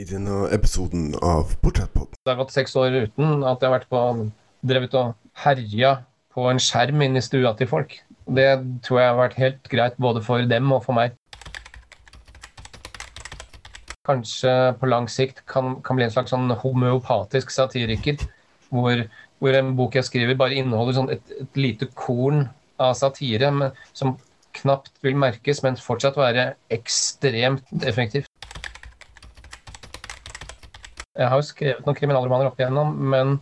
i denne episoden av Portrettpodden. Det har gått seks år uten at jeg har vært på, drevet og herja på en skjerm inn i stua til folk. Det tror jeg har vært helt greit både for dem og for meg. Kanskje på lang sikt kan, kan bli en slags sånn homeopatisk satiriker, hvor, hvor en bok jeg skriver bare inneholder sånn et, et lite korn av satire, men, som knapt vil merkes, men fortsatt være ekstremt effektivt. Jeg har jo skrevet noen kriminalromaner opp igjennom, men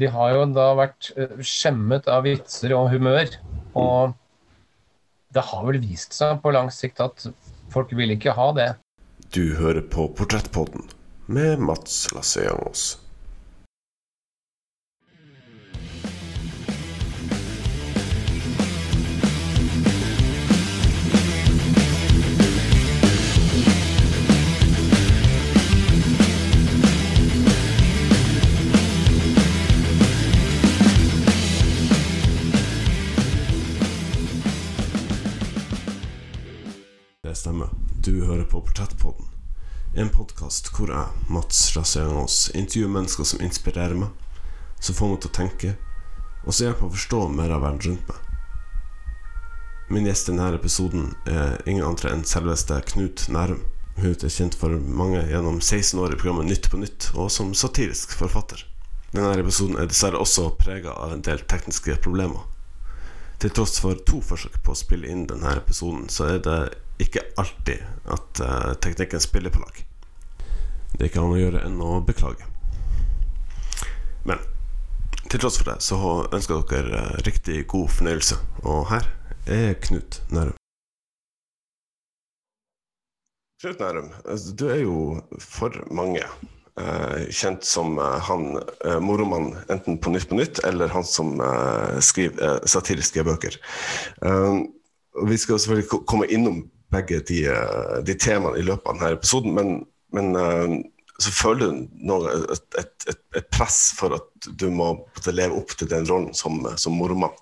de har jo da vært eh, skjemmet av vitser og humør. Og det har vel vist seg på lang sikt at folk vil ikke ha det. Du hører på Portrettpodden med Mats Lasseangos. Det stemmer. Du hører på Portrettpodden. En podkast hvor jeg, Mats Lasseangos, intervjuer mennesker som inspirerer meg, som får meg til å tenke, og som hjelper å forstå mer av verden rundt meg. Min gjest i denne episoden er ingen andre enn selveste Knut Nærum. Hun er kjent for mange gjennom 16 år i programmet Nytt på nytt, og som satirisk forfatter. Denne episoden er dessverre også prega av en del tekniske problemer. Til tross for to forsøk på å spille inn denne episoden, så er det ikke alltid at uh, teknikken spiller på lag. Det er ikke annet å gjøre enn å beklage. Men til tross for det så ønsker dere uh, riktig god fornøyelse, og her er Knut Nærum. Knut Nærum, altså, du er jo for mange eh, kjent som han moromann enten på Nytt på Nytt, eller han som skriver satiriske bøker. vi skal selvfølgelig komme innom begge de, de temaene i løpet av denne episoden, men, men uh, så føler du et, et, et, et, press for at du må leve opp til den rollen som, som mormann.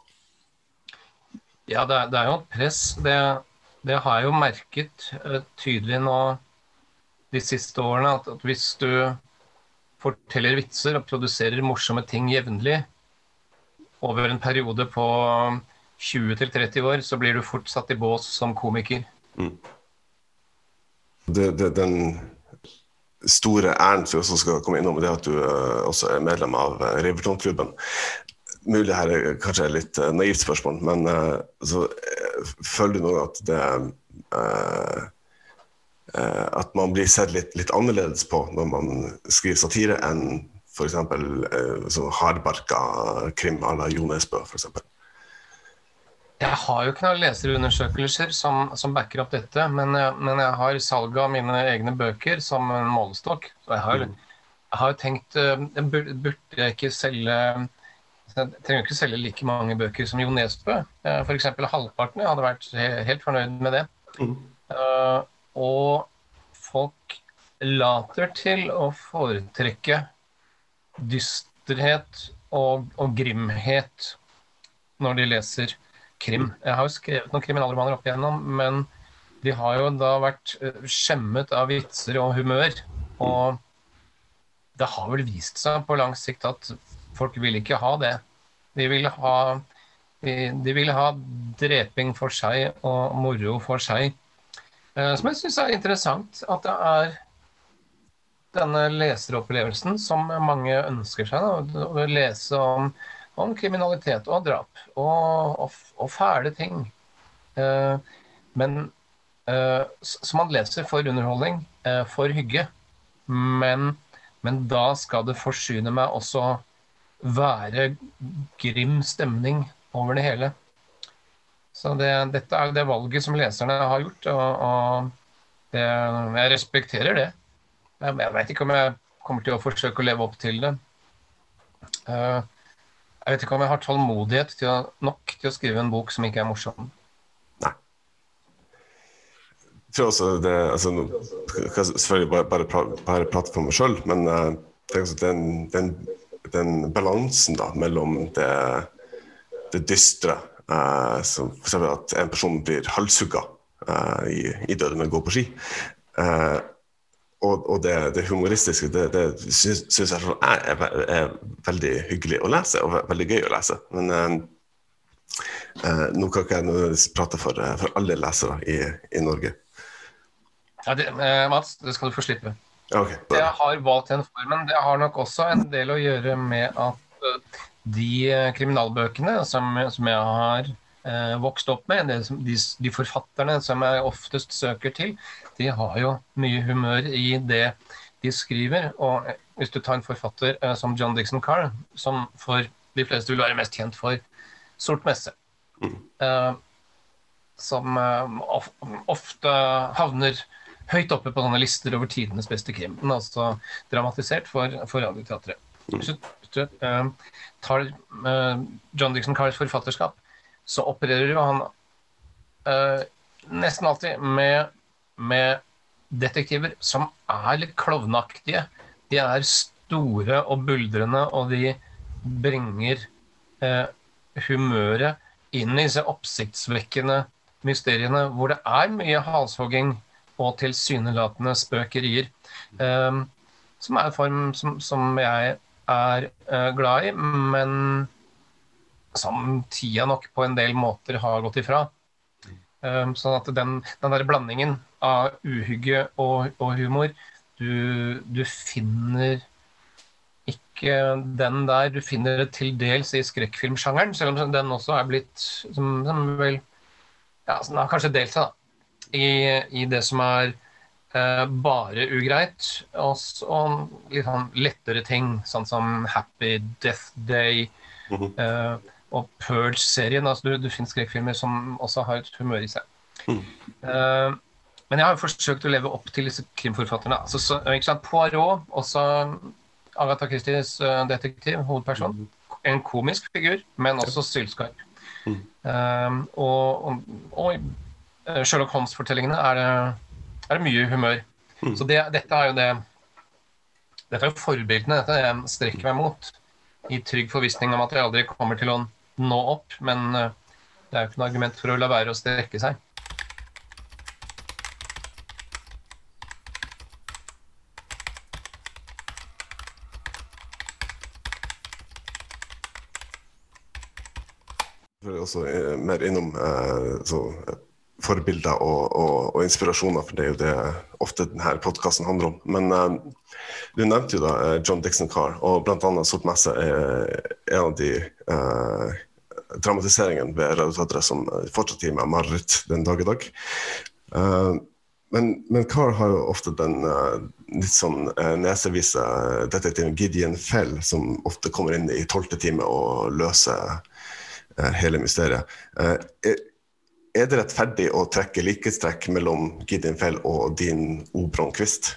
Ja, det er, det er, jo et press. Det, det, har jeg jo merket tydelig nå de siste årene, at, at hvis du forteller vitser og produserer morsomme ting jevnlig over en periode på 20-30 år, så blir du fort satt i bås som komiker. Mm. Det, det, den store æren som vi også skal komme innom, det er at du uh, også er medlem av uh, Riverton-klubben. Mulig her er kanskje et litt uh, naivt spørsmål, men så, føler du noe at det At man blir sett litt, litt, annerledes på når man skriver satire, enn f.eks. Uh, sånn hardbarka krim à la Jo Nesbø, f.eks.? Jeg har jo ikke noen leserundersøkelser som, som backer opp dette, men, men, jeg har salget av mine egne bøker som en målestokk. Jeg har, jeg har tenkt jeg Burde jeg ikke selge Jeg trenger ikke selge like mange bøker som Jo Nesbø. Eh, F.eks. halvparten. Jeg hadde vært helt fornøyd med det. Mm. Uh, og folk later til å foretrekke dysterhet og, og grimhet når de leser krim. Jeg har jo skrevet noen kriminalromaner opp igjennom, men de har jo da vært eh, skjemmet av vitser og humør. Og det har vel vist seg på lang sikt at folk vil ikke ha det. De vil ha, de, de vil ha dreping for seg og moro for seg. Eh, som jeg syns er interessant. At det er denne leseropplevelsen som mange ønsker seg. Da, å lese om om kriminalitet og drap og, og, og fæle ting. Eh, men eh, Som man leser for underholdning, eh, for hygge. Men, men, da skal det forsyne meg også være grim stemning over det hele. Så det, dette er det valget som leserne har gjort, og, og det, jeg respekterer det. Jeg, jeg veit ikke om jeg kommer til å forsøke å leve opp til det. Uh, jeg vet ikke om jeg har tålmodighet til å, nok til å skrive en bok som ikke er morsom. Nei. Jeg tror også det altså, Jeg kan selvfølgelig bare, bare, bare prate for meg sjøl, men uh, den, den, den, balansen da, mellom det, det dystre uh, som f.eks. at en person blir halshugga uh, i, i døden å gå på ski, uh, og, og det, det, humoristiske, det, det syns, syns jeg er, er, veldig hyggelig å lese, og veldig gøy å lese. Men eh, eh nå kan ikke jeg nødvendigvis prate for, eh, for, alle lesere i, i Norge. Ja, det, eh, Mats, det skal du få slippe. Okay, jeg har valgt den formen. Det har nok også en del å gjøre med at de kriminalbøkene som, som jeg har eh, vokst opp med, de, de, forfatterne som jeg oftest søker til, de har jo mye humør i det de skriver. Og hvis du tar en forfatter eh, som John Dixon Carr, som for de fleste vil være mest kjent for Sort messe, mm. eh, som of, ofte havner høyt oppe på sånne lister over tidenes beste krim. Men altså dramatisert for, for Radioteatret. Mm. Hvis du uh, tar uh, John Dixon Carrs forfatterskap, så opererer jo han uh, nesten alltid med med detektiver som er litt klovnaktige. De er store og buldrende, og de bringer eh, humøret inn i disse oppsiktsvekkende mysteriene hvor det er mye halshogging og tilsynelatende spøkerier. Eh, som er en form som, som jeg er eh, glad i, men som tida nok på en del måter har gått ifra. Um, sånn at den, den der blandingen av uhygge og, og humor du, du, finner ikke den der. Du finner det til dels i skrekkfilmsjangeren, selv om den også er blitt som, som vel ja, Den har kanskje delt seg da, i, i det som er eh, bare ugreit, og, og litt sånn lettere ting, sånn som Happy Death Day. Mm -hmm. uh, og Purge-serien. altså Du, du finner skrekkfilmer som også har et humør i seg. Mm. Uh, men jeg har jo forsøkt å leve opp til disse krimforfatterne. Altså, så, ikke sant? Poirot, også Agatha Christies uh, detektiv, hovedperson. Mm. En komisk figur, men også sylskarp. Mm. Uh, og, og, og, Sherlock Holmes-fortellingene er, er, det mye humør. Mm. Så det, dette er jo det Dette er jo forbildene dette jeg strekker meg mot. I trygg forvissning om at jeg aldri kommer til å nå opp, men eh, det er jo ikke noe argument for å la være å strekke seg. også eh, mer innom eh, så, forbilder og, og, og, inspirasjoner, for det er jo det ofte denne podkasten handler om. Men eh, du nevnte jo da John Dixon Carr, og bl.a. Sort messe er en av de uh, dramatiseringen ved Radioteatret som fortsatt gir meg mareritt den dag i dag. Uh, men, men Carr har jo ofte den uh, litt sånn uh, nesevise detektiven Gideon Fell, som ofte kommer inn i tolvte time og løser uh, hele mysteriet. Er, er, det rettferdig å trekke likhetstrekk mellom Gideon Fell og din Obron Quist?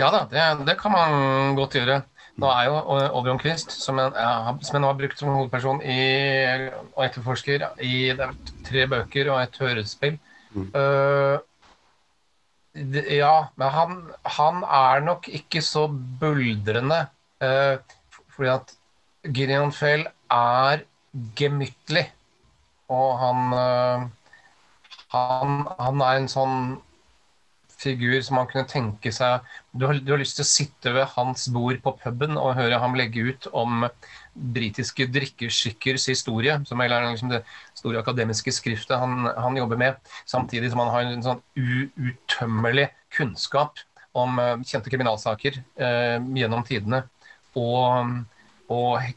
Ja da, det, det, kan man godt gjøre. Nå er jo Oddbjørn Quist, som, som jeg nå har brukt som hovedperson i, og etterforsker i tre bøker og et hørespill. Mm. Uh, ja, men han, han, er nok ikke så buldrende. Uh, fordi at Gideon Fell er gemyttlig. Og han, uh, han, han er en sånn figur som man kunne tenke seg du har, du har, lyst til å sitte ved hans bord på puben og høre ham legge ut om britiske drikkeskikkers historie, som er liksom det store akademiske skriftet han, han, jobber med, samtidig som han har en sånn uuttømmelig kunnskap om uh, kjente kriminalsaker uh, gjennom tidene, og, og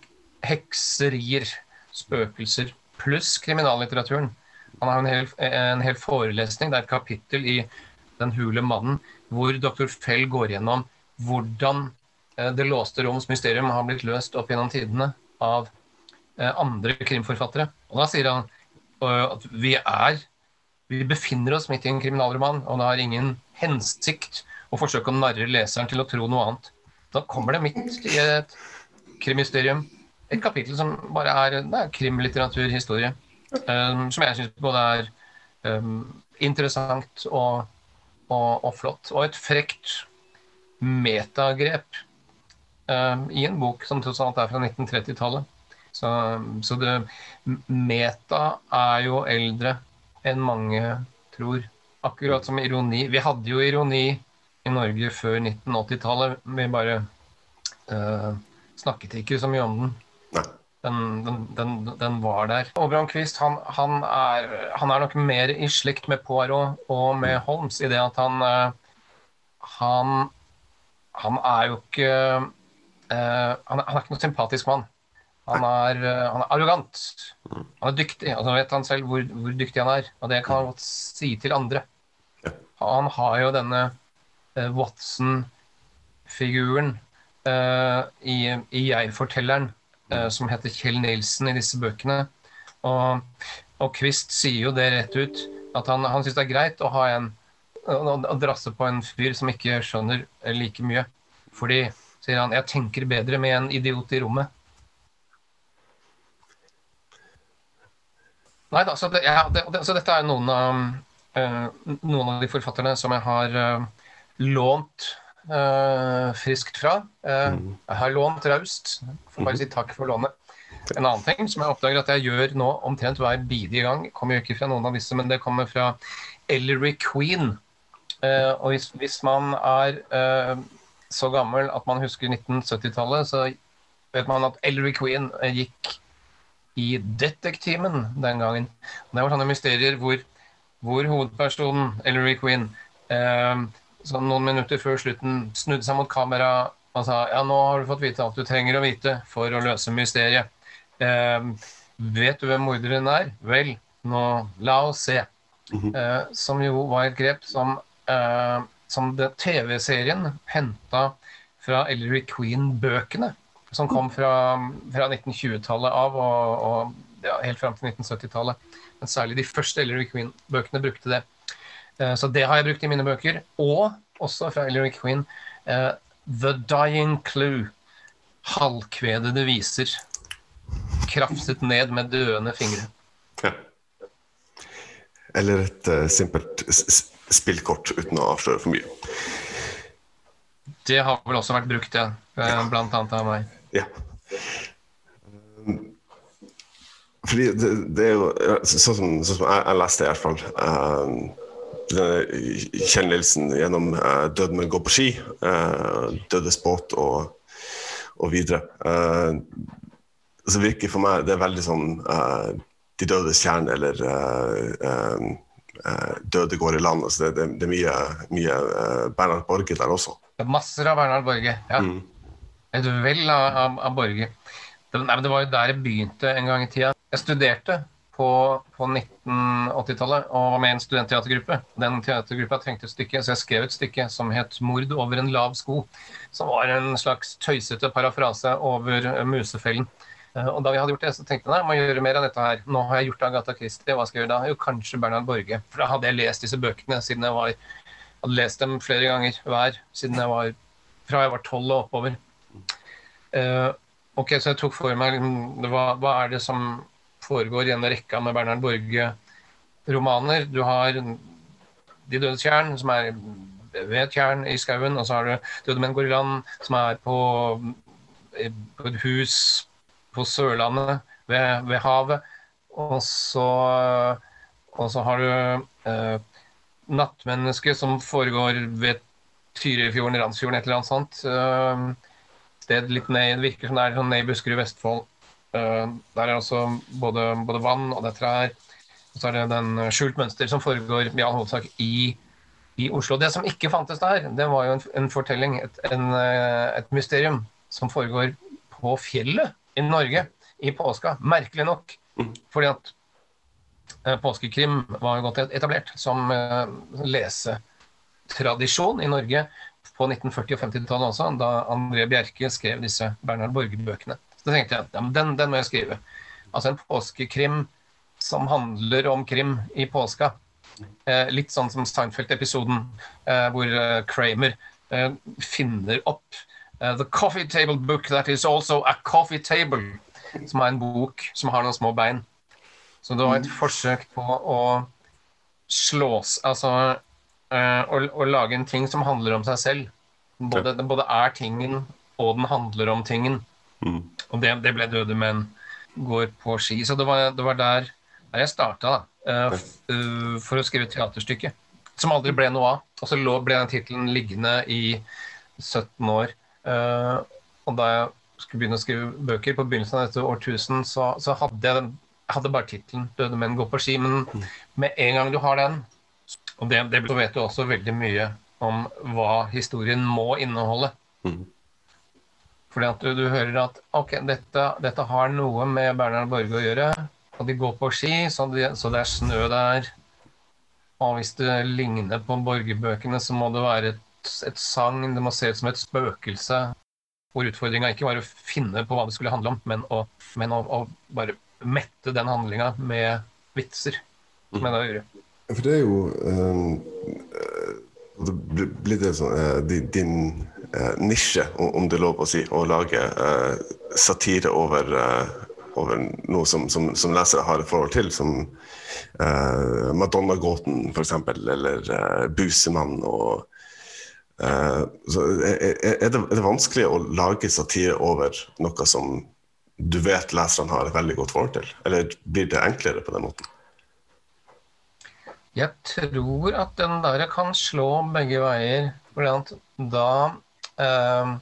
hekserier, spøkelser, pluss kriminallitteraturen. Han har en hel, en hel forelesning, det er et kapittel i den hule mannen, hvor dr. Fell går gjennom hvordan eh, det låste roms mysterium har blitt løst opp gjennom tidene av eh, andre krimforfattere. Og da sier han eh, at vi er Vi befinner oss midt i en kriminalroman, og det har ingen hensikt å forsøke å narre leseren til å tro noe annet. Da kommer det midt i et krimmysterium et kapittel som bare er, er krimlitteraturhistorie. um, som jeg syns både er um, interessant og og, og flott. Og et frekt metagrep uh, i en bok som tross alt er fra 1930-tallet. Så, så, det Meta er jo eldre enn mange tror. akkurat som ironi. Vi hadde jo ironi i Norge før 1980-tallet. Vi bare uh, snakket ikke så mye om den. Den, den, den, den var der. Oberon Quist han, han, er, han, er, nok mer i slekt med Poirot og med Holmes i det at han uh, han, han er jo ikke uh, han, er, han ikke noe sympatisk mann. Han er, han er, arrogant. Han er dyktig. og så vet han selv hvor, hvor, dyktig han er. Og det kan han godt si til andre. Han har jo denne uh, Watson-figuren uh, i, i Jeg-fortelleren uh, som heter Kjell Nilsen i disse bøkene. Og, og Kvist sier jo det rett ut, at han, han syns det er greit å ha en å drasse på en fyr som ikke skjønner like mye. Fordi, sier han, jeg tenker bedre med en idiot i rommet Nei da, så, det, ja, det, så dette er noen av, uh, noen av de forfatterne som jeg har uh, lånt friskt fra. Mm. Jeg har lånt raust. Får bare si takk for lånet. En annen ting som jeg oppdager at jeg gjør nå omtrent hver bidige gang, kommer jo ikke fra noen av disse, men det kommer fra Ellery Queen. og hvis, hvis, man er så gammel at man husker 1970-tallet, så vet man at Ellery Queen gikk i Detektimen den gangen. Det var sånne mysterier hvor, hvor hovedpersonen, Ellery Queen, eh, noen minutter før slutten snudde seg mot kamera og sa ja, nå har du fått vite alt du trenger å vite for å løse mysteriet. Eh, vet du hvem morderen er? Vel, nå la oss se. Mhm. Eh, som jo var et grep som, eh, som TV-serien henta fra Ellery Queen-bøkene som kom fra, fra 1920-tallet av og, og ja, helt fram til 1970-tallet. Men særlig de første Ellery Queen-bøkene brukte det. Uh, så det har jeg brukt i mine bøker. Og også fra Ellery Queen uh, The Dying Clue. Halvkvedede viser. Krafset ned med døende fingre. Ja. Eller et uh, simpelt spillkort uten å avsløre for mye. Det har vel også vært brukt, ja. Blant annet av meg. Ja. Fordi det, det, er jo sånn som, sånn som jeg, jeg, leste, i hvert fall uh, Kjell kjennelsen gjennom uh, 'Død å går på ski', uh, 'Dødes båt' og, og videre. Uh, så virker for meg det er veldig sånn uh, 'De dødes kjerne' eller 'Døde går i land'. Altså det, det, det, er mye, mye Bernhard Borge der også. Masser av Bernhard Borge, ja. Mm. Et vell av, av, av Borge. Det, nei, det var jo der jeg begynte en gang i tida. Jeg studerte på, på 1980-tallet og var med i en studentteatergruppe. Den teatergruppa trengte et stykke, så jeg skrev et stykke som het 'Mord over en lav sko'. Som var en slags tøysete parafrase over Musefellen. Eh, og da vi hadde gjort det, så tenkte jeg nei, må gjøre mer av dette her. Nå har jeg gjort Agatha Christie, hva skal jeg gjøre da? Jo, kanskje Bernhard Borge. For da hadde jeg lest disse bøkene siden jeg var hadde lest dem flere ganger hver siden jeg var fra jeg var tolv og oppover. Uh, ok, Så jeg tok for meg hva, hva, er det som foregår i denne rekka med Bernhard Borge-romaner. Du har De dødes tjern, som er ved tjern i skauen. Og så har du Døde menn går i land, som er på, på et hus på Sørlandet ved, ved havet. Og så, og så har du eh, Nattmennesket, som foregår ved Tyrifjorden, Randsfjorden, et eller annet sånt. Eh, sted litt ned, det virker som det er sånn ned i Buskerud, Vestfold. Uh, der er altså både, både, vann og det er trær. Og så er det den skjult mønster som foregår i all hovedsak i, i, Oslo. Det som ikke fantes der, det var jo en, en fortelling, et, en, eh, et, mysterium, som foregår på fjellet i Norge i påska. Merkelig nok. Fordi at påskekrim var jo godt etablert som lesetradisjon i Norge på 1940- og 50-tallet også, da André Bjerke skrev disse Bernhard Borge-bøkene. Så tenkte jeg at ja, den, den, må jeg skrive. Altså en påskekrim som handler om krim i påska. Eh, litt sånn som Steinfeld-episoden, eh, hvor eh, Kramer eh, finner opp eh, The Coffee Table Book That Is Also A Coffee Table, som er en bok som har noen små bein. Så det var et forsøk på å slås Altså uh, å, å, lage en ting som handler om seg selv. Både, både er tingen, og den handler om tingen. Mm. Og det, det, ble 'Døde menn går på ski'. Så det var, det var der, der, jeg starta, uh, uh, for å skrive teaterstykke. som aldri ble noe av. Og så ble den tittelen liggende i 17 år. Uh, og da jeg skulle begynne å skrive bøker på begynnelsen av dette årtusen, så, så hadde jeg den, hadde bare tittelen 'Døde menn går på ski'. Men med en gang du har den, og det, det så vet du også veldig mye om hva historien må inneholde. Mm. Fordi at du, du hører at ok, dette, dette, har noe med Bernhard Borge å gjøre. Og de går på ski, så, de, så det er snø der. Og hvis det ligner på Borge-bøkene, så må det være et, et sagn. Det må se ut som et spøkelse. Hvor utfordringa ikke var å finne på hva det skulle handle om, men å, men å, å bare mette den handlinga med vitser. Med det å gjøre. For det er jo um, Det blir det sånn uh, din nisje, om det er lov å si, å lage uh, satire over, over noe som, som, som, lesere har et forhold til, som Madonna-gåten f.eks., eller Busemann og Uh, er, er, det, er, det, vanskelig å lage satire over noe som du vet leserne har et veldig godt forhold til? Eller blir det enklere på den måten? Jeg tror at den der kan slå begge veier. Da eh,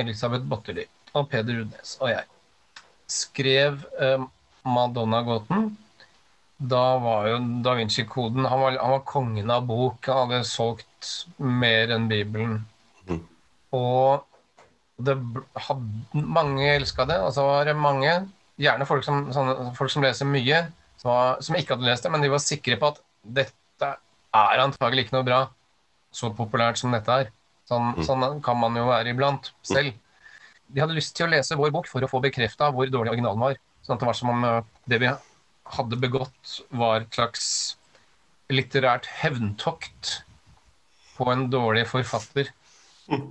Elisabeth Botterli og Peder Rudnes og jeg skrev eh, Madonna-gåten, da var jo da Vinci-koden han, han, var kongen av bok. Han hadde solgt mer enn Bibelen. Mm. Og det hadde, mange elska det, og så var det mange, gjerne folk som, sånne, folk som leser mye, som, var, som, ikke hadde lest det, men de var sikre på at dette er antagelig ikke noe bra, så populært som dette er. Sånn, mm. sånn kan man jo være iblant selv. De hadde lyst til å lese vår bok for å få bekrefta hvor dårlig originalen var. Sånn at det var som om eh, det vi hadde begått, var et slags litterært hevntokt på en dårlig forfatter. Mm.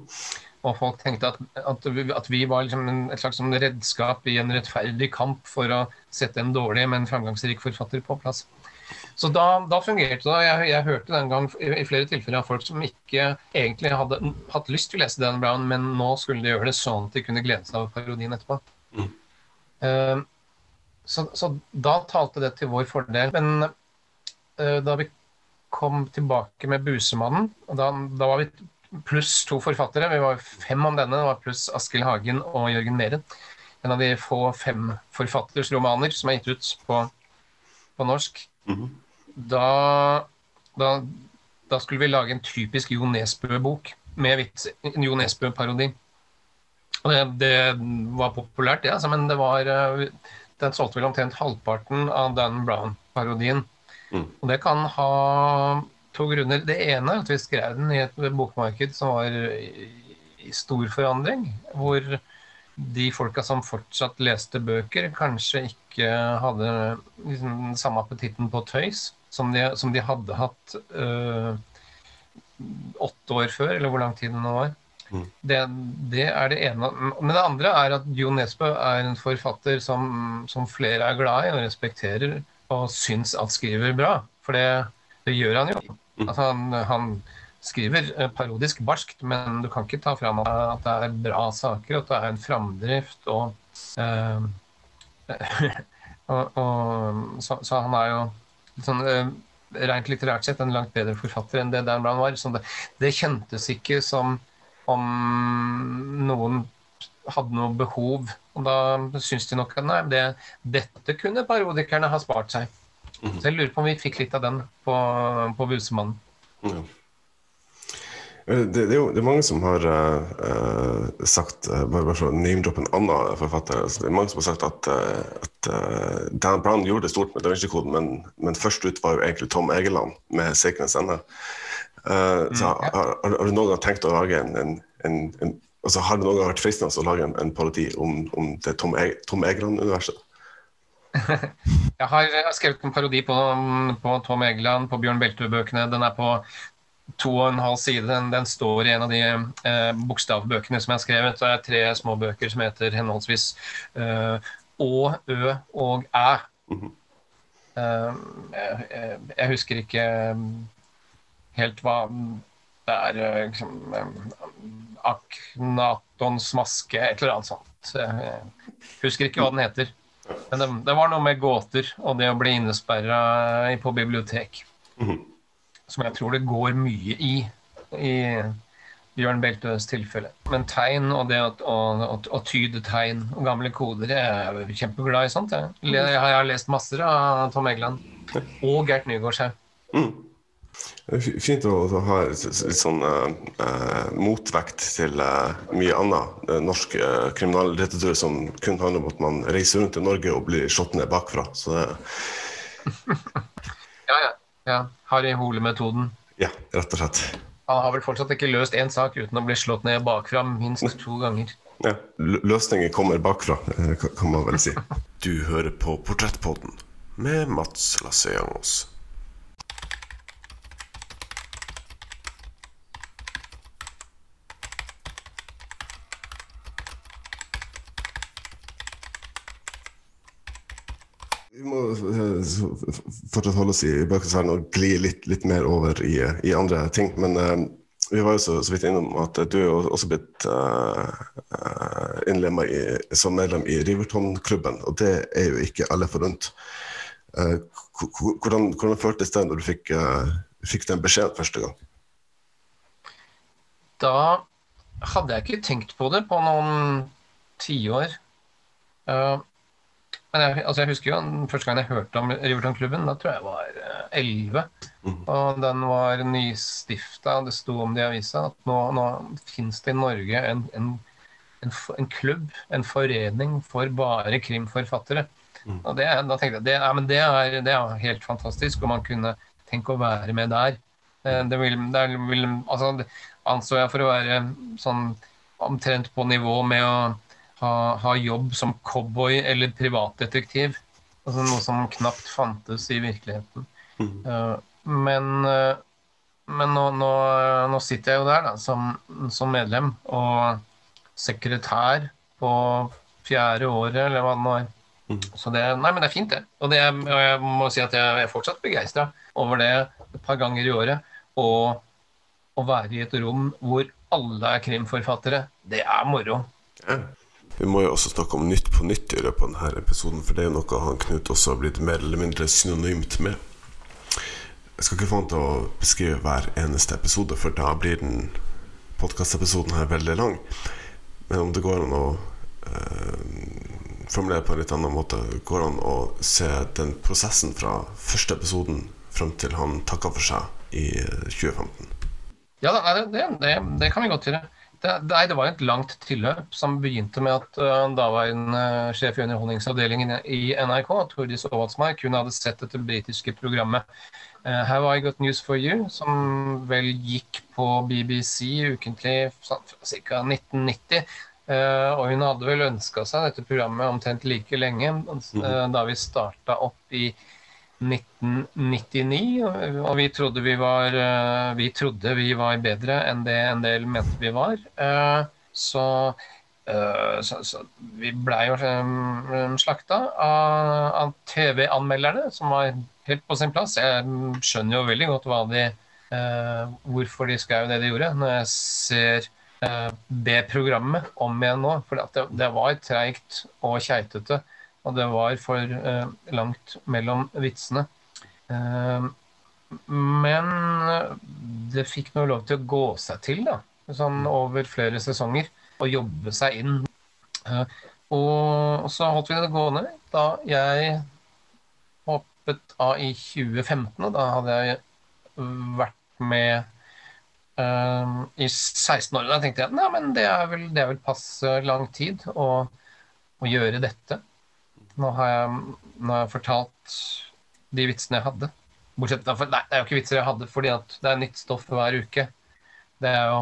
Og folk tenkte at, at, vi, at vi var liksom et slags sånn redskap i en rettferdig kamp for å sette en dårlig, men framgangsrik forfatter på plass. Så da, da fungerte det. Jeg, jeg, hørte den gang i, i flere tilfeller av folk som ikke egentlig hadde hatt lyst til å lese Dan Brown, men nå skulle de gjøre det sånn at de kunne glede seg over parodien etterpå. Mm. Uh, så, så, da talte det til vår fordel. Men uh, da vi kom tilbake med 'Busemannen', da, da var vi pluss to forfattere. Vi var fem om denne, det var pluss Askild Hagen og Jørgen Meren. En av de få fem forfatters romaner som er gitt ut på, på norsk. Mm -hmm. Da, da, da, skulle vi lage en typisk Jo Nesbø-bok med vits, en Jo Nesbø-parodi. Det, det, var populært, det, ja, men det var eh, Den solgte vel omtrent halvparten av Dan Brown-parodien. Mm. Og det kan ha to grunner. Det ene er at vi skrev den i et bokmarked som var i stor forandring. Hvor de folka som fortsatt leste bøker, kanskje ikke hadde liksom, den samme appetitten på tøys som de, som de hadde hatt øh, åtte år før, eller hvor lang tid det nå var. Mm. Det, det, er det ene. Men det andre er at Jo Nesbø er en forfatter som, som flere er glad i og respekterer, og syns at skriver bra. For det, det gjør han jo. Altså, han, han, skriver eh, parodisk barskt, men du kan ikke ta fram at det er bra saker, at det er en framdrift og, uh, og, og så, så, han er jo sånn, uh, rent litterært sett en langt bedre forfatter enn det Dan Brown var. Så det, det kjentes ikke som om noen hadde noe behov. Og da syns de nok at nei, det, dette kunne parodikerne ha spart seg. Så jeg lurer på om vi fikk litt av den på, på Busemannen. Ja. Det, det, er jo det er mange som har uh, sagt Bare, bare for å name-droppe en annen forfatter. Altså, det er mange som har sagt at, uh, at uh, Dan Brown gjorde det stort med Da Vinci-koden, men, men, først ut var jo egentlig Tom Egeland med 'Sacred ende'. Mm, så ja. har, har, du noen gang tenkt å lage en, en, en, en altså, Har det noen gang vært fristende å lage en, en parodi om, om det Tom, e Tom Egeland-universet? jeg har skrevet en parodi på, på Tom Egeland, på Bjørn Beltø-bøkene. Den er på to og en halv side. Den, den står i en av de eh, bokstavbøkene som jeg har skrevet. Det er tre små bøker som heter henholdsvis eh, Å, Ø og Æ. Mm -hmm. eh, jeg, jeg, husker ikke helt hva det er eh, liksom, eh, Aknatons maske, et eller annet sånt. Jeg husker ikke hva den heter. Men det, det, var noe med gåter og det å bli innesperra på bibliotek. Mm -hmm. Som jeg tror det går mye i i Bjørn Beltøs tilfelle. Men tegn og det å, å, å, å tyde tegn og gamle koder Jeg er kjempeglad i sånt. Jeg, jeg har lest masser av Tom Egeland og Gert Nygaardshaug. Mm. Fint å, ha litt sånn eh, motvekt til eh, mye annet norsk norsk kriminallitteratur som kun handler om at man reiser rundt i Norge og blir slått ned bakfra. Så det ja, ja. ja. Harry Hole-metoden. Ja, rett og slett. Han har vel fortsatt ikke løst én sak uten å bli slått ned bakfra minst to ganger. Ja, Løsninger kommer bakfra, kan man vel si. Du hører på Portrettpodden med Mats Lasseangos. Vi må eh, fortsatt holde oss i bøkesfæren og gli litt, litt, mer over i, i andre ting. Men uh, vi var jo så, så, vidt innom at du er også blitt uh, innlemma som medlem i Riverton-klubben, og det er jo ikke alle forunt. Uh, hvordan, hvordan føltes det når du fikk, fikk den beskjeden første gang? Da hadde jeg ikke tenkt på det på noen tiår. Uh, men jeg, altså jeg husker jo første gang jeg hørte om Riverton-klubben, da tror jeg var elleve. Mm. Og den var nystifta, det sto om det i avisa at nå, nå fins det i Norge en, en, en, en, klubb, en forening for bare krimforfattere. Mm. Og det, da tenkte jeg det, ja, det, er, det, er, helt fantastisk, om man kunne tenke å være med der. Eh, det vil, det vil altså, anså jeg for å være sånn omtrent på nivå med å ha, ha jobb som cowboy eller privatdetektiv. Altså noe som knapt fantes i virkeligheten. Mm. Uh, men, uh, men nå, nå, nå, sitter jeg jo der da, som, som, medlem og sekretær på fjerde året, eller hva det nå er. Mm. Så det, nei, men det er fint, det. Og, det, og jeg må si at jeg er fortsatt begeistra over det et par ganger i året. Og å være i et rom hvor alle er krimforfattere, det er moro. Ja. Vi må jo også snakke om Nytt på nytt i løpet av denne episoden, for det er jo noe han Knut også har blitt mer eller mindre synonymt med. Jeg skal ikke få han til å beskrive hver eneste episode, for da blir den podkastepisoden her veldig lang. Men om det går an å eh, formulere på en litt annen måte, går an å se den prosessen fra første episoden fram til han takka for seg i 2015. Ja, det, det, det, det kan vi godt gjøre. Det, nei, det var et langt tilløp som begynte med at uh, daværende uh, sjef i Underholdningsavdelingen i NRK, Tordis Aavatsmark, hun hadde sett dette britiske programmet uh, Have I Got News For You, som vel gikk på BBC ukentlig ca. 1990. Uh, og hun hadde vel ønska seg dette programmet omtrent like lenge uh, da vi starta opp i 1999, og vi trodde vi var, eh, vi trodde vi var bedre enn det en del mente vi var. Eh, så, eh, så, så vi blei jo slakta av, TV-anmelderne, som var helt på sin plass. Jeg skjønner jo veldig godt hva de, hvorfor de skrev det de gjorde, når jeg ser det programmet om igjen nå. For det, det var treigt og keitete. Og det var for eh, langt mellom vitsene. Eh, men det fikk nå lov til å gå seg til, da. Sånn over flere sesonger. Og jobbe seg inn. Eh, og så holdt vi det gående da jeg hoppet av i 2015. Og da hadde jeg vært med Uh, i 16 år. Da tenkte jeg at det er vel, det er vel passe lang tid å, å gjøre dette. Nå har jeg, nå har jeg fortalt de vitsene jeg hadde. Bortsett fra, Nei, det er jo ikke vitser jeg hadde, fordi det er nytt stoff hver uke. Det er jo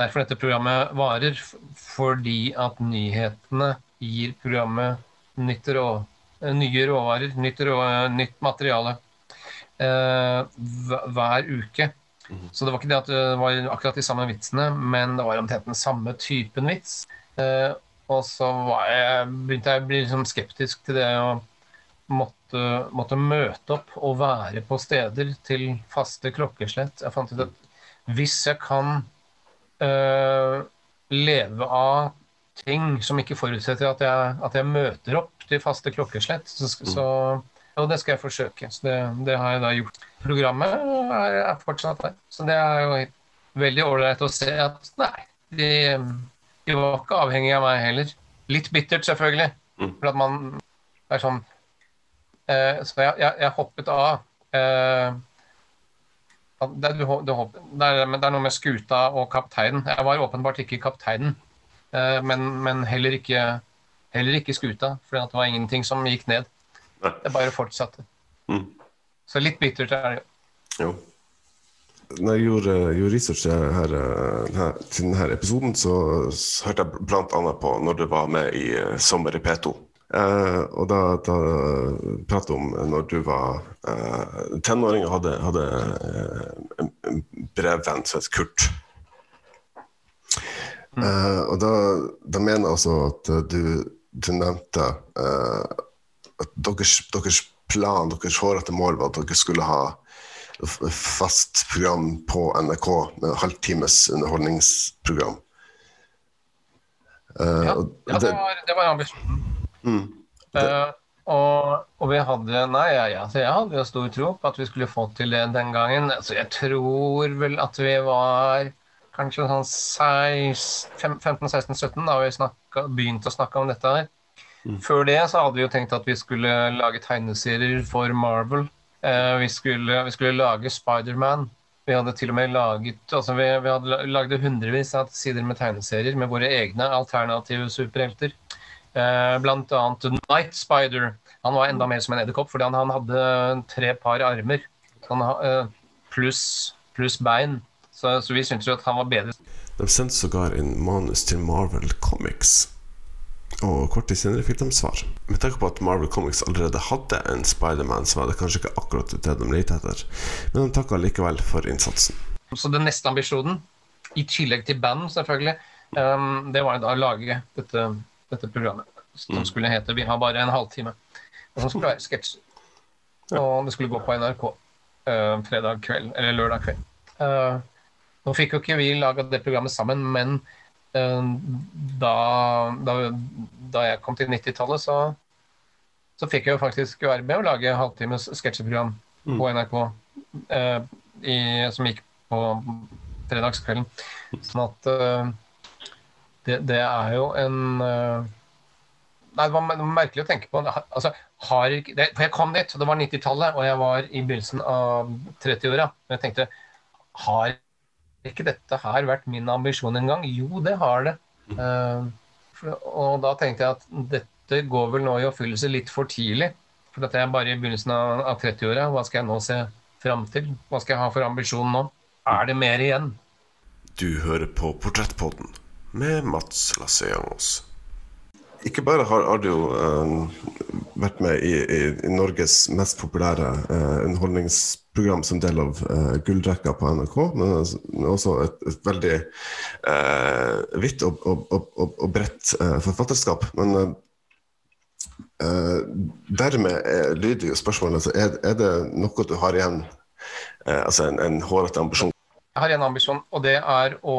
derfor dette programmet varer. Fordi at nyhetene gir programmet nytt rå, eh, nye råvarer, nytt, rå, nytt materiale eh, hver uke. Mhm. Så det var ikke det at det var akkurat de samme vitsene, men det var omtrent den samme typen vits. Eh, og så jeg, begynte jeg å bli liksom skeptisk til det å måtte, måtte, møte opp og være på steder til faste klokkeslett. Jeg fant ut at hvis jeg kan øh, leve av ting som ikke forutsetter at jeg, at jeg, møter opp til faste klokkeslett, så, så Og det skal jeg forsøke. Så det, det har jeg da gjort. Programmet er, er fortsatt der. Så det er jo veldig ålreit å se at nei, de, de, var ikke avhengig av meg heller. Litt bittert, selvfølgelig. Mm. For at man er sånn eh, Så jeg, jeg, jeg, hoppet av. Eh, det, du, du, det, er, det er noe med skuta og kapteinen. Jeg var åpenbart ikke kapteinen, eh, men, men heller, ikke, heller ikke skuta. For det var ingenting som gikk ned. Det bare fortsatte. Mm. Så litt bittert er det jo. Når jeg gjorde, gjorde research her, her, til denne episoden, så, så hørte jeg bl.a. på når du var med i uh, Sommer i P2. Uh, og da, da pratet om når du var uh, tenåring og hadde, hadde uh, en brevvenn som het Kurt. Mm. og da, da, mener jeg altså at du, du nevnte at deres, deres plan, deres hårete mål var at dere skulle ha fast program på NRK med halvtimes underholdningsprogram. Uh, ja, ja, det var, det var ambisjonen. Mm, uh, og, og, vi hadde Nei, ja, ja, så jeg hadde jo stor tro på at vi skulle få til det den gangen. Altså, jeg tror vel at vi var kanskje sånn 15-16-17 da vi snakket, begynte å snakke om dette her. Mm. Før det så hadde vi jo tenkt at vi skulle lage tegneserier for Marvel. Eh, vi, skulle, vi, skulle, lage Spiderman. Vi hadde til og med laget altså vi, vi hadde lagd hundrevis av sider med tegneserier med våre egne alternative superhelter. Eh, blant annet Night Spider. Han var enda mer som en edderkopp, fordi han, han, hadde tre par armer. Eh, pluss plus bein. Så, så vi syntes jo at han var bedre. De sendte sågar inn manus til Marvel Comics og kort tid senere fikk de svar. Med tanke på at Marvel Comics allerede hadde en Spiderman, så var det kanskje ikke akkurat det de lette etter, men de takka likevel for innsatsen. Så den neste ambisjonen, i tillegg til band, selvfølgelig, um, det var da å lage dette, dette programmet som mm. skulle hete 'Vi har bare en halvtime'. Og som skulle være sketsjer. Og det skulle gå på NRK uh, fredag kveld, eller lørdag kveld. Uh, nå fikk jo ikke vi laga det programmet sammen, men da, da, da, jeg kom til 90-tallet, så, så, fikk jeg jo faktisk være med å lage halvtimes sketsjeprogram mm. på NRK eh, i, som gikk på fredagskvelden. Sånn at eh, det, det, er jo en eh, Nei, det var merkelig å tenke på. Altså, har, det, for jeg kom dit, og det var 90-tallet, og jeg var i begynnelsen av 30-åra. Jeg tenkte har ikke dette her vært min ambisjon engang? Jo, det har det. Uh, for, og da tenkte jeg at dette går vel nå i oppfyllelse litt for tidlig. For dette er bare i begynnelsen av, av 30-åra. Hva skal jeg nå se fram til? Hva skal jeg ha for ambisjon nå? Er det mer igjen? Du hører på Portrettpodden med Mats Lasseangos. Ikke bare har, har uh, vært med i, i, i, Norges mest populære uh, underholdningsprogram som del av uh, gullrekka på NRK, men, men også et, et veldig vidt og, og, og, og bredt forfatterskap. Men dermed er, lyder jo spørsmålet altså, er, er, det noe du har igjen, altså en, en hårete ambisjon? Jeg har en ambisjon, og det er å,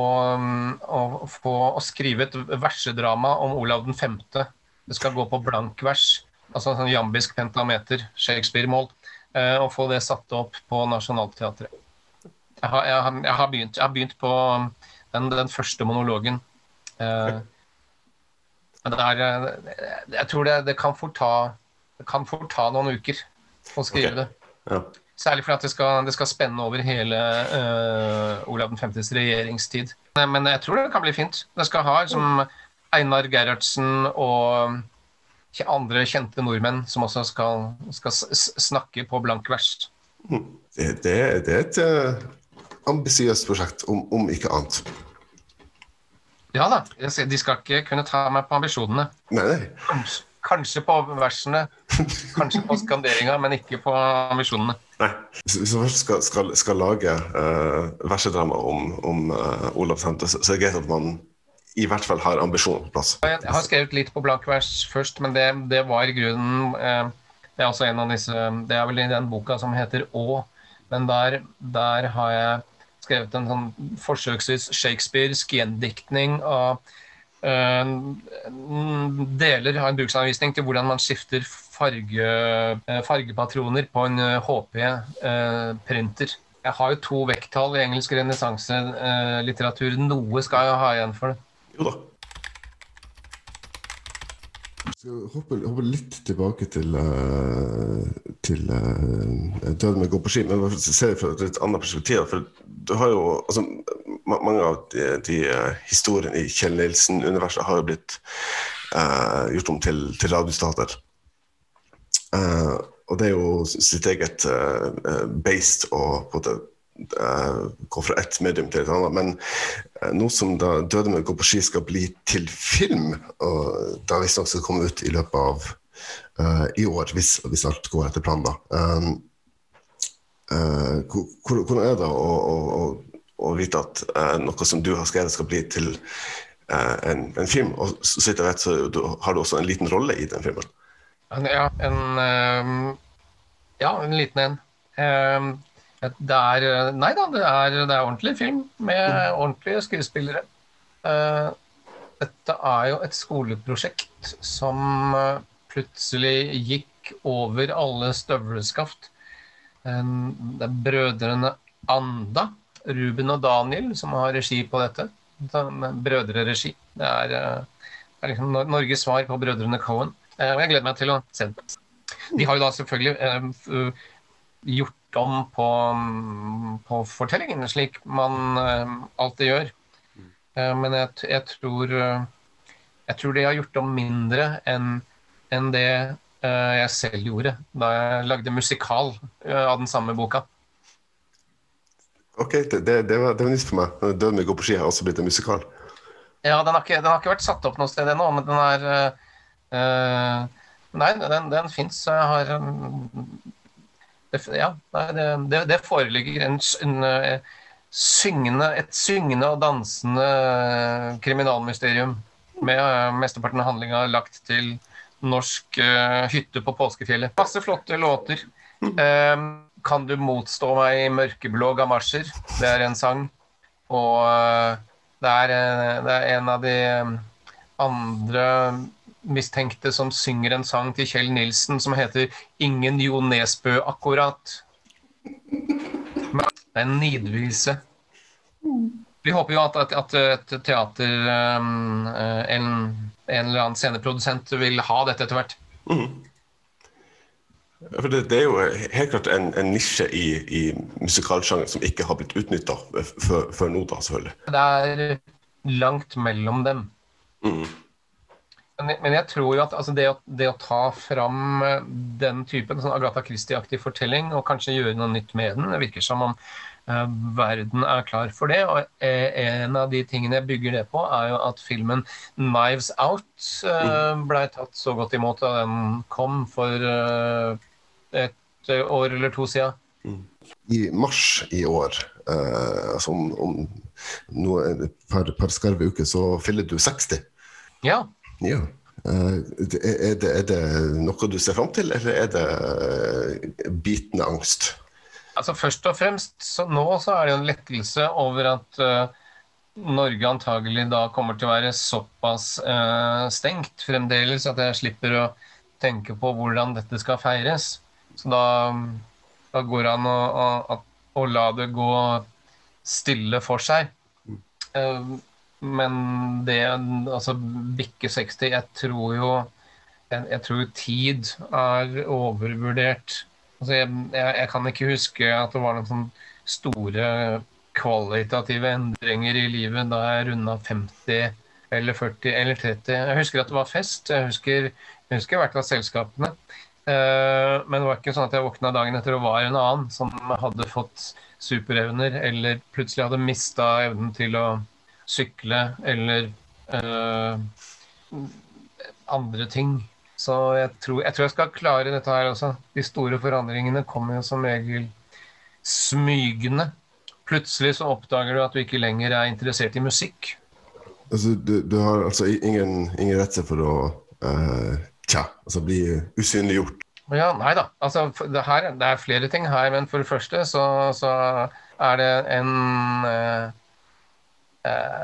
å få å skrive et versedrama om Olav den 5. Det skal gå på blankvers, altså sånn jambisk pentameter, Shakespeare-mål, eh, og få det satt opp på Nationaltheatret. Jeg har, jeg, jeg, har begynt, jeg har, begynt, på den, den første monologen. Eh, er, jeg tror det, det, kan fort ta, det kan fort ta noen uker å skrive okay. det. Ja. Særlig fordi det skal, det skal, spenne over hele uh, Olav 5.s regjeringstid. Men jeg tror det kan bli fint. Det skal ha som Einar Gerhardsen og andre kjente nordmenn som også skal, skal snakke på blank vers. Det, det, det er et uh, ambisiøst prosjekt, om, om, ikke annet. Ja da. De skal ikke kunne ta meg på ambisjonene. Nei, nei. Kanskje på versene, kanskje på skanderinga, men ikke på ambisjonene. Nei. Hvis man skal, skal, skal lage uh, versedrama om, om uh, Olav Sente, så, så er det greit at man i hvert fall har ambisjoner på plass. Jeg har skrevet litt på blankvers først, men det, det var grunnen uh, Det er også en av disse Det er vel i den boka som heter Å, men der, der har jeg skrevet en sånn forsøksvis shakespearsk gjendiktning av Uh, deler av en bruksanvisning til hvordan man skifter farge, eh, fargepatroner på en HP-printer. Jeg har jo to vekttall i engelsk renessanselitteratur. Noe skal jeg ha igjen for det. Jo da. skal hoppe, hoppe, litt tilbake til, uh, til uh, Døden med å gå på ski, men se det fra et litt annet perspektiv. For du har jo altså, Mange av de, de uh, historiene i Kjell Nilsen-universet har jo blitt gjort om til, til radiostater. Og det er jo sitt eget based og på det gå fra ett medium til et annet. Men uh, nå som da 'Døde med å gå på ski' skal bli til film, og da visstnok skal komme ut i løpet av uh, i år, hvis, hvis, alt går etter planen, da. Hvordan er det å, å, å vite at noe som du har skrevet, skal bli til en, en, film? Og så vidt jeg vet, så har du også en liten rolle i den filmen? Ja, en, um, ja, en liten en. Um, det er eh, Nei da, det er, det er ordentlig film med mm. ordentlige skuespillere. Uh, dette er jo et skoleprosjekt som uh, plutselig gikk over alle støvleskaft. Det er brødrene Anda, Ruben og Daniel, som har regi på dette. Brødreregi. Det er, det er liksom Norges svar på brødrene Cohen. Jeg gleder meg til å se det. De har jo da selvfølgelig gjort om på, på fortellingen, slik man alltid gjør. Men jeg, jeg, tror, jeg, tror de har gjort om mindre enn en det jeg selv gjorde da jeg lagde musikal av den samme boka. Ok, det, det, det var, var nytt for meg. 'Død med gå på ski' har også blitt en musikal. Ja, den har ikke, den har ikke vært satt opp noe sted ennå, men den er Nei, den, den fins. Har ja, det, det, foreligger en, en, eh, syngende, et syngende og dansende kriminalmysterium med uh, mesteparten av handlinga lagt til norsk hytte på påskefjellet. Masse flotte låter. Kan du motstå meg i mørkeblå gamasjer? Det er en sang. Og det er, det, er, en av de andre mistenkte som synger en sang til Kjell Nilsen som heter 'Ingen Jo Nesbø akkurat'. Det er en nidvise. Vi håper jo at, at, at et teater, um, en, en, eller annen sceneprodusent, vil ha dette etter hvert. Mm. For det, det, er jo helt klart en, en nisje i, i musikalsjanger som ikke har blitt utnytta før, nå, da, selvfølgelig. Det er langt mellom dem. Mm. Men jeg tror jo at altså det, å, det, å, ta fram eh, den typen sånn Agatha Christie-aktig fortelling og kanskje gjøre noe nytt med den, det virker som om uh, verden er klar for det. Og uh, en av de tingene jeg bygger det på, er jo at filmen 'Knives Out' uh, blei tatt så godt imot da den kom for et år eller to siden. Mm. I mars i år, altså om, om noe, et par, par skarve uker, så fyller du 60. Ja. Ja. Eh, er det, er det, noe du ser fram til, eller er det eh, bitende angst? Altså Først og fremst så nå så er det en lettelse over at uh, Norge antagelig da kommer til å være såpass stengt fremdeles at jeg slipper å tenke på hvordan dette skal feires. Så da, da går det an å, å, å, la det gå stille for seg. Men det Altså bikke 60 Jeg tror jo jeg, jeg, tror tid er overvurdert. Altså jeg, jeg, jeg, kan ikke huske at det var noen sånne store kvalitative endringer i livet da jeg runda 50 eller 40 eller 30. Jeg husker at det var fest. Jeg husker, jeg husker hvert av selskapene. Uh, men det var ikke sånn at jeg våkna dagen etter og var en annen som hadde fått superevner, eller plutselig hadde mista evnen til å sykle eller uh, andre ting. Så jeg tror, jeg tror, jeg skal klare dette her også. De store forandringene kommer jo som regel smygende. Plutselig så oppdager du at du ikke lenger er interessert i musikk. Altså, du, du har altså ingen, ingen redsel for å uh, tja, altså bli usynliggjort? Ja, nei da. Altså, det, her, det, er flere ting her, men for det første så, så er det en uh,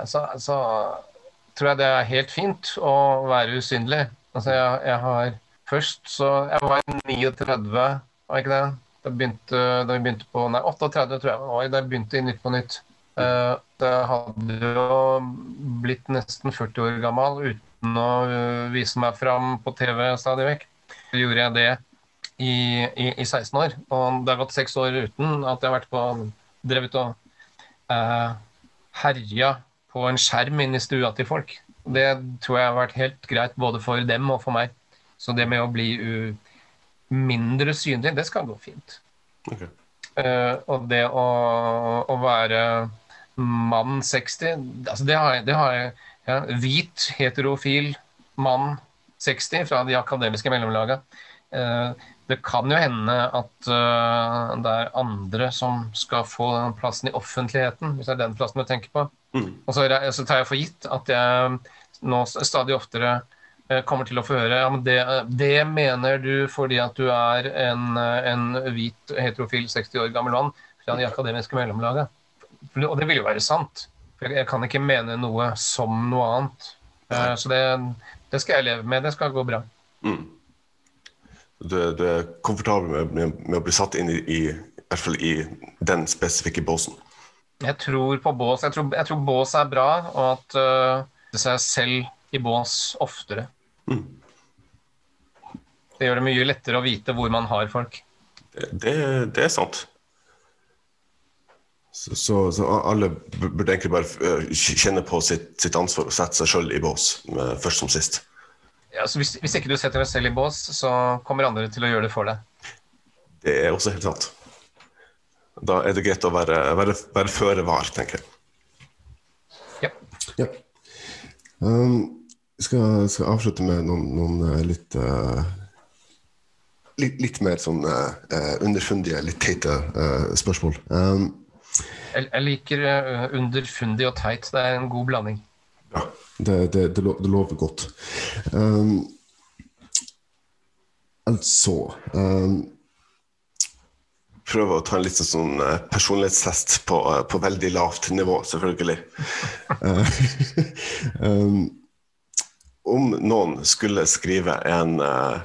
så, så, tror jeg det er helt fint å være usynlig. Altså jeg, jeg, har Først så Jeg var 39, var ikke det? Da, vi begynte på Nei, 38 tror jeg var da jeg begynte i Nytt på Nytt. Uh, det hadde jo blitt nesten 40 år gammel uten å vise meg fram på TV stadig vekk. Så gjorde jeg det i, i, i, 16 år. Og det har gått seks år uten at jeg har vært på drevet og uh, herja på en skjerm inn i stua til folk. Det tror jeg har vært helt greit både for dem og for meg. Så det med å bli mindre synlig, det skal gå fint. Okay. Uh, og det å, å, være mann 60 altså det har jeg, det har jeg ja, Hvit, heterofil mann 60 fra de akademiske mellomlagene. Uh, det kan jo hende at uh, det er andre som skal få den plassen i offentligheten, hvis det er den plassen du tenker på. Mm. Og så, så, tar jeg for gitt at jeg nå stadig oftere uh, kommer til å få høre ja, men det, det, mener du fordi at du er en, en hvit heterofil 60 år gammel mann fra det akademiske mellomlaget. Og det vil jo være sant. For jeg kan ikke mene noe som noe annet. Uh, så det, det, skal jeg leve med. Det skal gå bra. Mm. Du, du, er komfortabel med, med, med, å bli satt inn i, i, i hvert fall i den spesifikke båsen? Jeg tror på bås. Jeg tror, jeg tror bås er bra, og at uh, det seg selv i bås oftere. Mm. Det gjør det mye lettere å vite hvor man har folk. Det, det, det er sant. Så, så, så, alle burde egentlig bare eh, kjenne på sitt, sitt ansvar og sette seg sjøl i bås, først som sist. Ja, så hvis, hvis, ikke du setter deg selv i bås, så kommer andre til å gjøre det for deg. Det er også helt sant. Da er det greit å være, være, være føre var, tenker jeg. Ja. ja. Um, skal, skal avslutte med noen, noen eh, litt, uh, litt, litt mer sånn uh, underfundige, litt teite uh, spørsmål. Um, jeg, jeg, liker underfundig og teit. Det er en god blanding. Ja, det, det, det, det lover godt. Um, altså um, Prøve å ta en litt sånn personlighetstest på, på veldig lavt nivå, selvfølgelig. um, om noen skulle skrive en uh,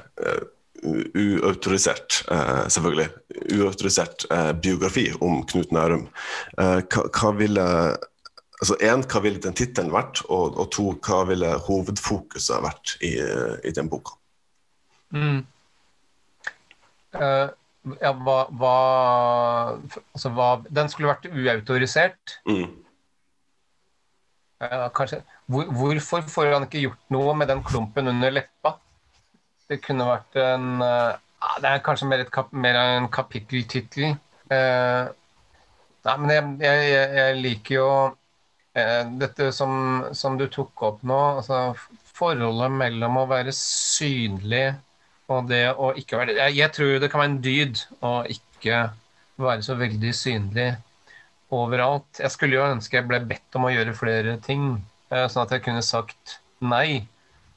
uautorisert, uh, selvfølgelig, uautorisert uh, biografi om Knut Nærum, hva, hva, ville altså en, hva ville den tittelen vært, og, og, to, hva ville hovedfokuset vært i, i den boka? Mm. ja, hva, hva, altså, hva Den skulle vært uautorisert. Mm. kanskje hvor, hvorfor får han ikke gjort noe med den klumpen under leppa? Det kunne vært en uh, Det er kanskje mer, kap, mer en kapitteltittel. Uh, nei, men jeg, jeg, jeg, liker jo uh, dette som, som, du tok opp nå. Altså forholdet mellom å være synlig og det å ikke være Jeg, jeg tror det kan være en dyd å ikke være så veldig synlig overalt. Jeg skulle jo ønske jeg ble bedt om å gjøre flere ting. Eh, sånn at jeg kunne sagt nei.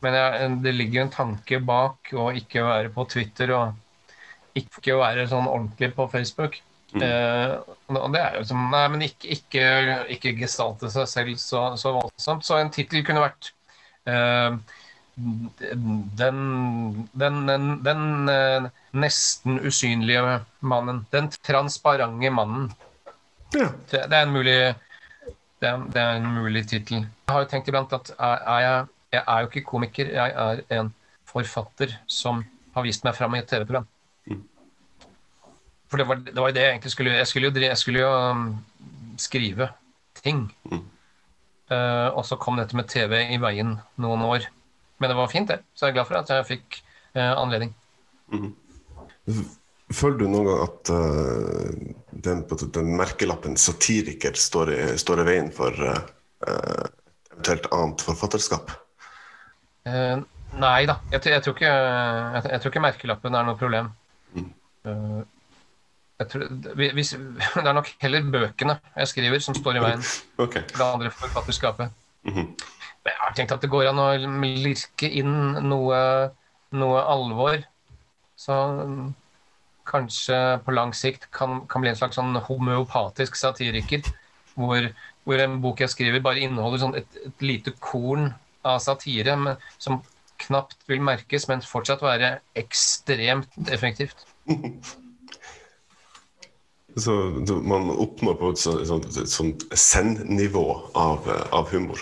Men jeg, det ligger jo en tanke bak å ikke være på Twitter og ikke være sånn ordentlig på Facebook. Mm. Eh, og det er jo som Nei, men ikke, ikke, ikke gestalte seg selv så, så voldsomt. Så en tittel kunne vært eh, den, den, den, den eh, nesten usynlige mannen. Den transparente mannen. Ja. Det er en mulig det, det er en mulig tittel. Jeg har jo tenkt iblant at er jeg, jeg, er jo ikke komiker, jeg er en forfatter som har vist meg fram i et TV-program. For det var, det var, det jeg egentlig skulle Jeg skulle jo, jeg skulle jo um, skrive ting. Mm. Uh, og så kom dette med TV i veien noen år. Men det var fint, det. Så jeg er glad for at jeg fikk uh, anledning. Mm. Føler du noen gang at uh, den, den, merkelappen satiriker står i, står i veien for eventuelt annet forfatterskap? Nei da. Jeg, jeg, tror ikke, jeg, jeg, tror ikke, merkelappen er noe problem. Mm. Tror, hvis, det er nok heller bøkene jeg skriver, som står i veien okay. det andre forfatterskapet. Mm -hmm. Men jeg har tenkt at det går an å lirke inn noe, noe alvor. Så kanskje på lang sikt kan, kan bli en slags sånn homeopatisk satiriker. Hvor, hvor, en bok jeg skriver, bare inneholder sånn et, et, lite korn av satire men, som knapt vil merkes, men fortsatt være ekstremt effektivt. Så man oppnår på et sånt, sånt, zen-nivå av, av humor.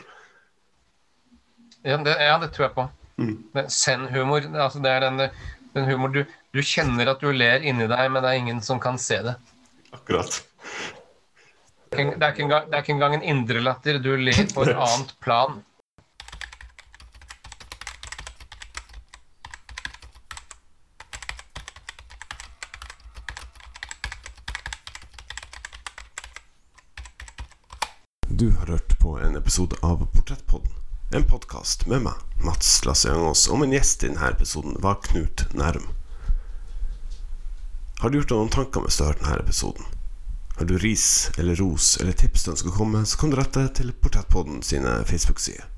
Ja, det, ja, det tror jeg på. Mm. Send-humor, altså det er den, den humor du, du kjenner at du ler inni deg, men det er ingen som kan se det. Akkurat. Det er ikke- engang, en, er en indre latter. Du ler på et annet plan. Du har hørt på en episode av Portrettpodden. En podkast med meg, Mats Lasseangås, og min gjest i denne episoden var Knut Nærum. Har du gjort deg noen tanker mens du har hørt denne episoden? Har du ris eller ros eller tips du ønsker å komme så kan du rette til Portrettpodden sine Facebook-sider.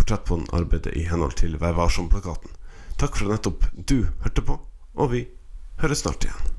Portrettpodden arbeider i henhold til Vær varsom-plakaten. Takk for at nettopp du hørte på, og vi høres snart igjen.